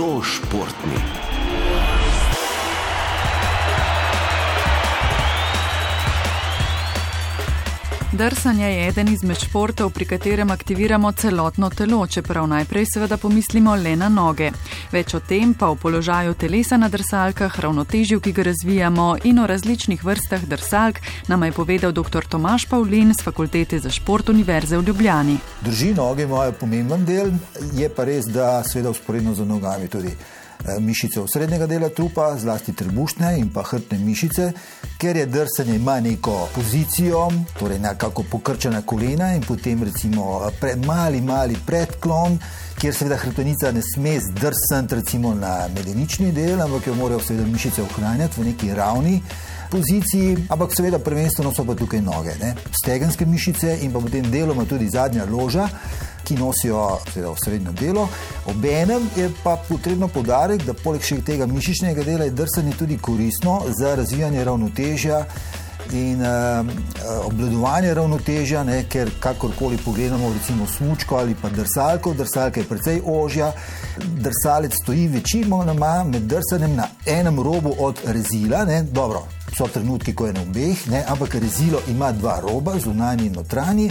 Hudo Drsanje je eden izmed športov, pri katerem aktiviramo celotno telo, čeprav najprej seveda pomislimo le na noge. Več o tem pa o položaju telesa na drsalkah, ravnotežju, ki ga razvijamo in o različnih vrstah drsalk nam je povedal dr. Tomaš Pavlin z Fakultete za šport Univerze v Ljubljani. Drži noge imajo pomemben del, je pa res, da seveda usporedno z nogami tudi. Eh, mišice osrednjega dela trupa, zlasti trebušne in pa hrbtne mišice, ker je drsanje ima neko pozicijo, torej nekako pokrčena kolena in potem recimo eh, pred, mali, mali predklon, kjer seveda hrbtenica ne sme zdrsati recimo na medenični del, ampak jo morajo seveda mišice ohranjati v neki ravni. Poziciji, ampak seveda prvenstveno so pa tukaj noge, ne? stegenske mišice in pa potem deloma tudi zadnja loža, ki nosijo osrednjo delo. Obenem je pa potrebno podariti, da poleg še tega mišičnega dela je drsanje tudi koristno za razvijanje ravnotežja. In uh, obvladovanje ravnotežja, ne, ker kakorkoli pogledamo, recimo smočko ali pa drsalko, drsalka je precej ožja, drsalec stoji večinoma med drsanjem na enem robu od rezila. Ne, dobro, so trenutki, ko je na obeh, ne, ampak rezilo ima dva roba, zunanji in notranji.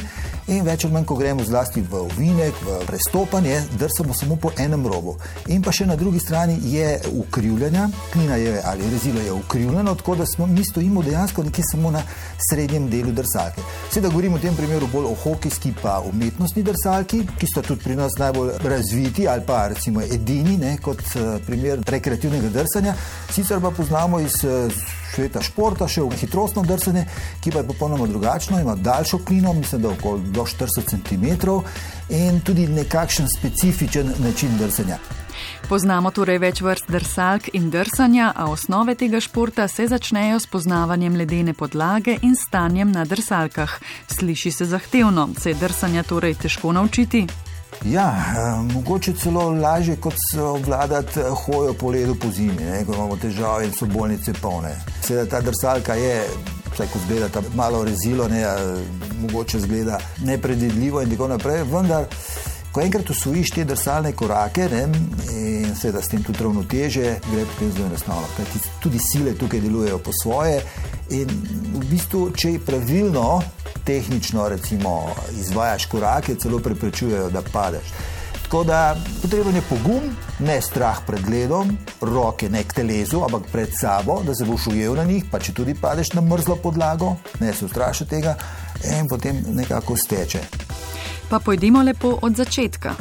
In več ali manj, ko gremo zlasti v ovinek, v prestopanje, drsamo samo po enem robu. In pa še na drugi strani je ukrivljena, klina je ali rezilo je ukrivljeno, tako da smo, mi stojimo dejansko nekje samo na srednjem delu drsalke. Sedaj govorimo v tem primeru bolj o hokejski pa umetnostni drsalki, ki sta tudi pri nas najbolj razviti ali pa recimo edini, ne, kot uh, primer rekreativnega drsanja. Sicer pa poznamo iz uh, sveta športa, še v hitrostno drsanje, ki pa je popolnoma drugačno, ima daljšo klino, mislim, da okoli do 40 cm in tudi nekakšen specifičen način drsanja. Poznamo torej več vrst drsalk in drsanja, a osnove tega športa se začnejo s poznavanjem ledene podlage in stanjem na drsalkah. Sliši se zahtevno, se je drsanja torej težko naučiti? Ja, eh, mogoče celo lažje kot obvladati eh, hojo po ledu po zimi, ne, ko imamo težave in so bolnice polne. Seveda ta drsalka je, vsaj ko zgleda, malo rezilo, ne, mogoče zgleda nepredvidljivo in tako naprej, vendar. Ko enkrat usvojiš te drsalne korake ne, in seveda s tem tudi ravnoteže, gre potem zelo enostavno. Tudi sile tukaj delujejo po svoje in v bistvu, če pravilno tehnično recimo, izvajaš korake, celo preprečujejo, da padeš. Tako da potreben je pogum, ne strah pred ledom, roke ne k telesu, ampak pred sabo, da se boš ujel na njih, pa če tudi padeš na mrzlo podlago, ne se ustraši tega in potem nekako steče. Pa pojdimo lepo od začetka.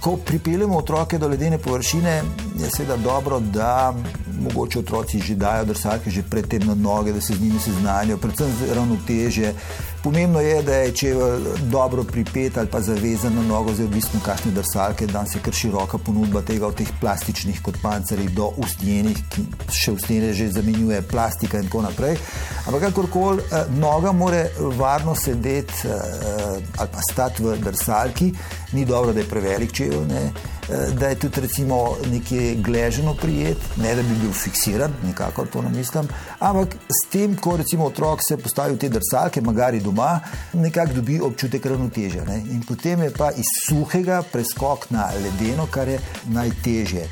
Ko pripeljemo otroke do ledene površine, je seveda dobro, da mogoče otroci že dajo drsalke že predtem na noge, da se z njimi seznanijo, predvsem ravnoteže. Pomembno je, da je čevelj dobro pripet ali pa zavezan na nogo, zelo odvisno, kakšne drsalke, da se kar široka ponudba tega od teh plastičnih kot pancerji do ustnjenih, ki še ustnjene že zamenjuje plastika in tako naprej. Ampak kakorkoli, eh, noga more varno sedeti eh, ali pa stati v drsalki, ni dobro, da je prevelik čevelj. Eh, da je tudi recimo nekje gleženo prijet, ne da bi bil fiksiran, nikakor to ne mislim, ampak s tem, ko recimo otrok se postavi v te drsalke, magari doma, nekako dobi občutek ravnotežja. Ne? In potem je pa iz suhega preskok na ledeno, kar je najtežje.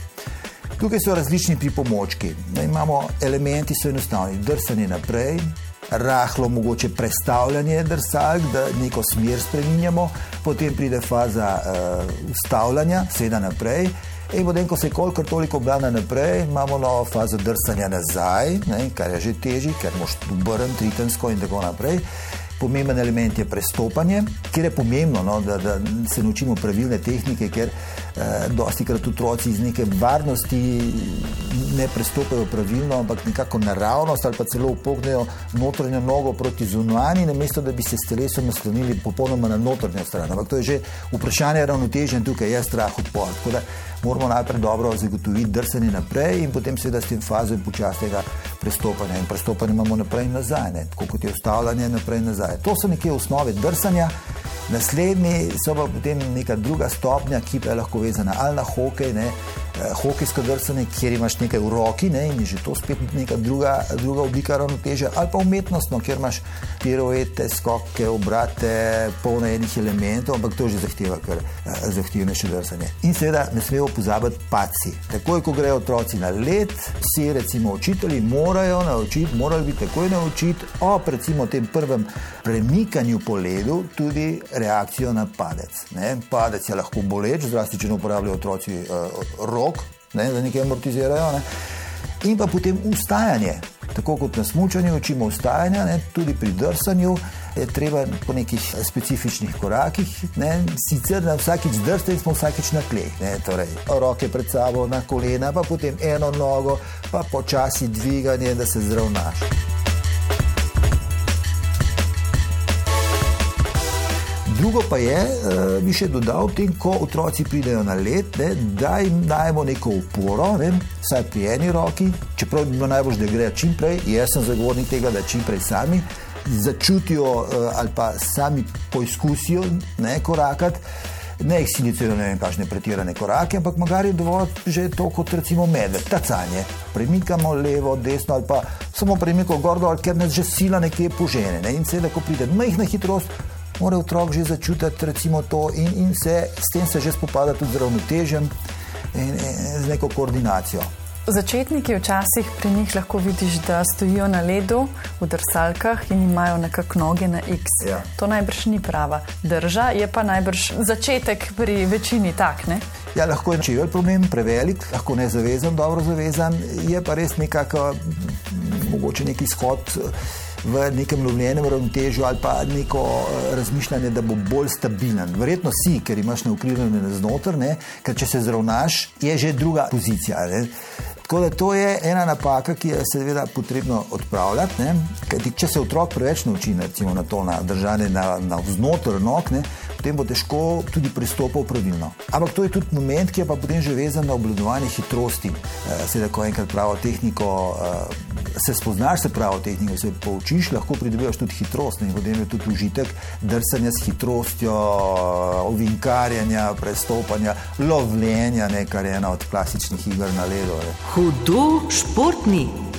Tukaj so različni pripomočki. Imamo elementi, ki so enostavni, drsanje naprej, rahlo mogoče predstavljanje drsalk, da neko smer spremenjamo, potem pride faza uh, ustavljanja, seveda naprej. In potem, ko se kolikor toliko obrana naprej, imamo novo fazo drsanja nazaj, ne, kar je že težje, ker moš obrniti ritensko in tako naprej. Pomemben element je prestopanje, ker je pomembno, no, da, da se naučimo pravilne tehnike, ker eh, dosti krat otroci iz neke varnosti ne prestopajo pravilno, ampak nekako naravnost ali pa celo upognejo notranjo nogo proti zunanji, namesto da bi se s telesom naslonili popolnoma na notranjo stran. Ampak to je že vprašanje ravnotežja in tukaj je strah odpor. Tako da moramo najprej dobro zagotoviti drsanje naprej in potem seveda s tem fazo počasnega prestopanja. In prestopanje imamo naprej in nazaj, ne? tako kot je ustavljanje naprej in nazaj. To so neke osnove drsanja. Naslednji so pa potem neka druga stopnja, ki pa je lahko vezana ali na hokej, ne, hokejsko drsanje, kjer imaš nekaj v roki ne, in je že to spet neka druga, druga oblika ravnoteže, ali pa umetnostno, kjer imaš piruete, skoke, obrate, polne enih elementov, ampak to že zahteva kar eh, zahtevnejše drsanje. In seveda ne smemo pozabiti paci. Takoj, ko grejo otroci na let, si recimo učitelji morajo naučiti, morali bi takoj naučiti o recimo tem prvem premikanju po ledu tudi reakcijo na padec. Ne. Padec je lahko boleč, zlasti če ne uporabljajo otroci uh, rok, ne, da nekaj amortizirajo. Ne. In pa potem ustajanje. Tako kot na smutnju učimo ustajanja, ne, tudi pri drsanju je treba po nekih specifičnih korakih. Ne, sicer na vsakič drste in smo vsakič na tleh. Torej, roke pred sabo, na kolena, pa potem eno nogo, pa počasi dviganje, da se zravnaš. Drugo pa je, uh, bi še dodal, tem, ko otroci pridejo na let, ne, da jim dajemo neko oporo, ne, vsaj pri eni roki, čeprav bi bilo najbolj, da grejo čim prej. Jaz sem zagovornik tega, da čim prej sami začutijo uh, ali pa sami poizkusijo ne korakati. Ne jih silicijo, ne vem, kakšne pretirane korake, ampak magari je dovolj že to, kot recimo medved, tacanje. Premikamo levo, desno ali pa samo premikamo gor ker nas že sila nekje požene. Ne? In seveda, ko pride majhna hitrost, mora otrok že začutiti to in, in se s tem se že spopada tudi z ravnotežjem in, in z neko koordinacijo. Začetniki včasih pri njih lahko vidiš, da stojijo na ledu v drsalkah in imajo nekako noge na X. Ja. To najbrž ni prava drža, je pa najbrž začetek pri večini tak. Ne? Ja, lahko je čevelj problem, prevelik, lahko ne zavezan, dobro zavezan, je pa res nekako mogoče neki izhod v nekem lovljenem ravnotežju ali pa neko eh, razmišljanje, da bo bolj stabilen. Verjetno si, ker imaš na ukrivljenju znotraj, ker če se zravnaš, je že druga pozicija. Ne? Tako da to je ena napaka, ki je seveda potrebno odpravljati. Kajti, če se otrok preveč nauči na to, na držanje na, na vznoter nog, ne, potem bo težko tudi pristopil pravilno. Ampak to je tudi moment, ki je pa potem že vezan na obvladovanje hitrosti. E, seveda, ko enkrat pravo tehniko. E, Se spoznaš, se pravi, tehniko se poučiš, lahko pridobiš tudi hitrost in potem je tudi užitek drsanja s hitrostjo, ovinkarjanja, prestopanja, lovljenja, ne, kar je ena od klasičnih iger na ledu. Hudo športni.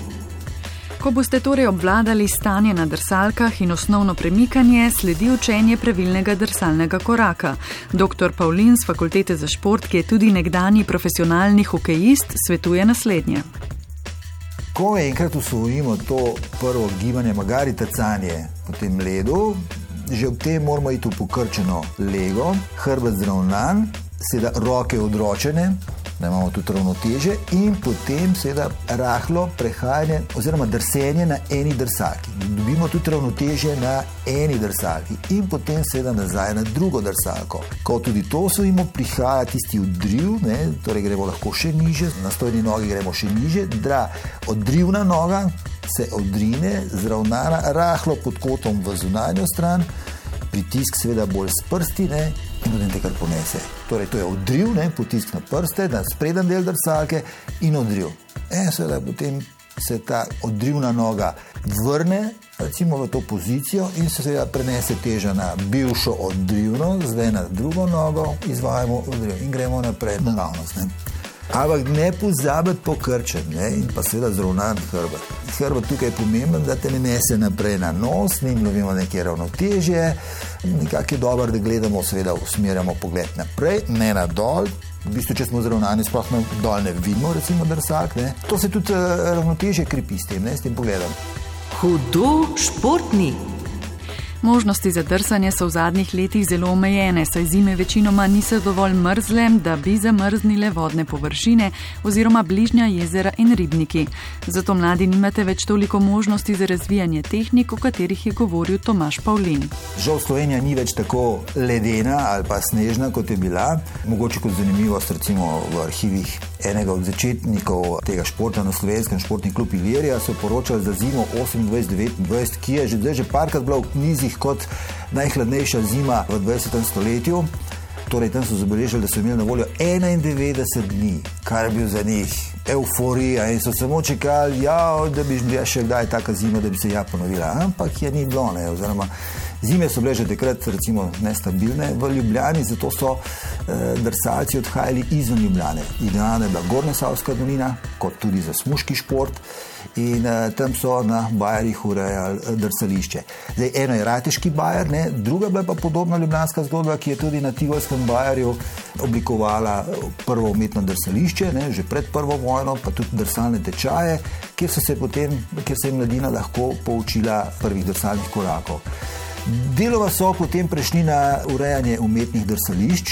Ko boste torej obvladali stanje na drsalkah in osnovno premikanje, sledi učenje pravilnega drsalnega koraka. Dr. Paulin z Fakultete za šport, ki je tudi nekdani profesionalni hokejist, svetuje naslednje. Ko enkrat usvojimo to prvo gibanje, magari tacanje po tem ledu, že ob tem moramo iti v pokrčeno lego, hrbet zravnan, seveda roke odročene, da imamo tudi ravnoteže, in potem seveda rahlo prehajanje oziroma drsenje na eni drsalki. Dobimo tudi ravnoteže na eni drsalki in potem seveda nazaj na drugo drsalko. Ko tudi to osvojimo, prihaja tisti udriv, ne, torej gremo lahko še niže, na stojni nogi gremo še niže, da odrivna noga se odrine, zravnana, rahlo pod kotom v zunanjo stran, pritisk seveda bolj s prsti ne, in potem te kar ponese. Torej, to je odriv, ne, potisk na prste, na spreden del drsalke in odriv. E, seveda, potem se ta odrivna noga vrne recimo, v to pozicijo in se seveda prenese teža na bivšo odrivno, zdaj na drugo nogo, izvajamo odriv in gremo naprej na naravnost. Ampak ne pozabiti pokrčiti in pa seveda zravnati hrbet. Hrbet tukaj je pomemben, da te ne nese naprej na nos, ne imamo neke ravnotežje, nekako je dobro, da gledamo, seveda usmerjamo pogled naprej, ne na dol. V bistvu, če smo zravnani, sploh na dol ne vidimo, recimo drsak. Ne. To se tudi uh, ravnotežje krepi s tem, ne, s tem pogledom. Hudo športni. Možnosti za drsanje so v zadnjih letih zelo omejene, saj zime večinoma niso dovolj mrzle, da bi zamrznile vodne površine oziroma bližnja jezera in ribniki. Zato mladi nimate več toliko možnosti za razvijanje tehnik, o katerih je govoril Tomaš Pavlin. Žal Slovenija ni več tako ledena ali pa snežna, kot je bila. Mogoče kot zanimivost, recimo v arhivih enega od začetnikov tega športa na slovenskem športni klub Ilirija so poročali za zimo 28-29, ki je že že parkrat bila v knjizih kot najhladnejša zima v 20. stoletju. Torej, tam so zabeležili, da so imeli na voljo 91 dni, kar je bil za njih euforija in so samo čakali, ja, da bi bila še kdaj taka zima, da bi se ja ponovila. Ampak je ni bilo, ne, oziroma Zime so bile že takrat recimo, nestabilne v Ljubljani, zato so eh, drsalci odhajali izven Ljubljane. Idealna je bila Gorna Savska dolina, kot tudi za smuški šport. In uh, tam so na Bajerih urejali uh, drsališče. Zdaj, eno je Rateški Bajer, ne? druga je pa podobna ljubljanska zgodba, ki je tudi na Tivolskem Bajerju oblikovala prvo umetno drsališče, ne? že pred prvo vojno, pa tudi drsalne tečaje, kjer potem, kjer se je mladina lahko poučila prvih drsalnih korakov. Delova so potem prešli na urejanje umetnih drsališč,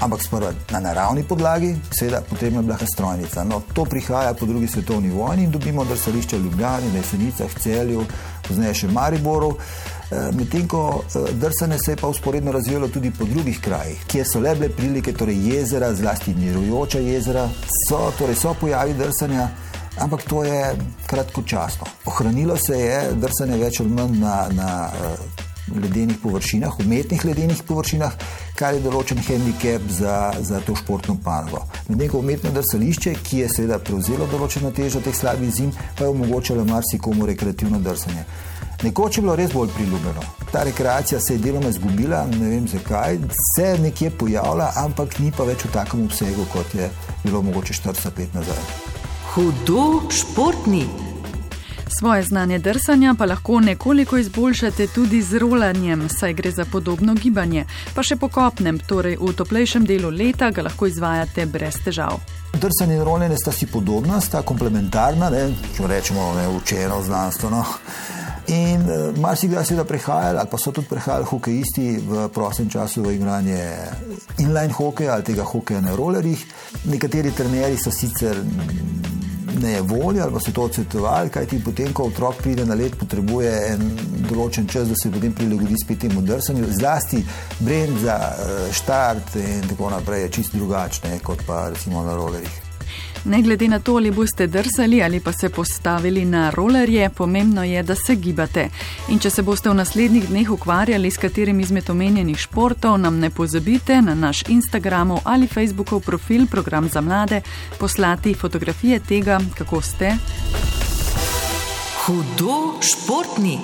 ampak sprva na naravni podlagi, seveda potrebna je bila strojnica. No, to prihaja po drugi svetovni vojni in dobimo drsališča v Ljubljani, na Jesenicah, Celju, pozneje še Mariboru. Eh, medtem ko eh, drsanje se je pa usporedno razvijalo tudi po drugih krajih, kjer so le bile prilike, torej jezera, zlasti mirujoča jezera, so, torej so pojavi drsanja, ampak to je kratkočasno. Ohranilo se je drsanje več ali manj na, na uh, ledenih površinah, umetnih ledenih površinah, kar je določen handicap za, za to športno panogo. Medtem ko umetno drsališče, ki je seveda prevzelo določeno težo teh slabih zim, pa je omogočalo marsikomu rekreativno drsanje. Nekoč je bilo res bolj priljubljeno. Ta rekreacija se je deloma izgubila, ne vem zakaj, se je nekje pojavila, ampak ni pa več v takem obsegu, kot je bilo mogoče 40 let nazaj. Hudo športni. Svoje znanje drsanja pa lahko nekoliko izboljšate tudi z rolanjem, saj gre za podobno gibanje. Pa še po kopnem, torej v toplejšem delu leta, ga lahko izvajate brez težav. Drsanje in rolanje sta si podobna, sta komplementarna, ne, če rečemo ne, učeno, znanstveno. In uh, marsikdaj so prehajali, ali pa so tudi prehajali hokejisti v prostem času v igranje inline hokeja ali tega hokeja na rolerjih. Nekateri trenerji so sicer ne volja ali pa so to odsvetovali, kaj ti potem, ko otrok pride na let, potrebuje en določen čas, da se potem prilagodi spet temu drsanju. Zlasti brend za eh, štart in tako naprej je čist drugačne kot pa recimo na rolerjih. Ne glede na to, ali boste drsali ali pa se postavili na rolerje, pomembno je, da se gibate. In če se boste v naslednjih dneh ukvarjali s katerim izmed omenjenih športov, nam ne pozabite na naš Instagramov ali Facebookov profil Program za mlade poslati fotografije tega, kako ste. Hudo športni.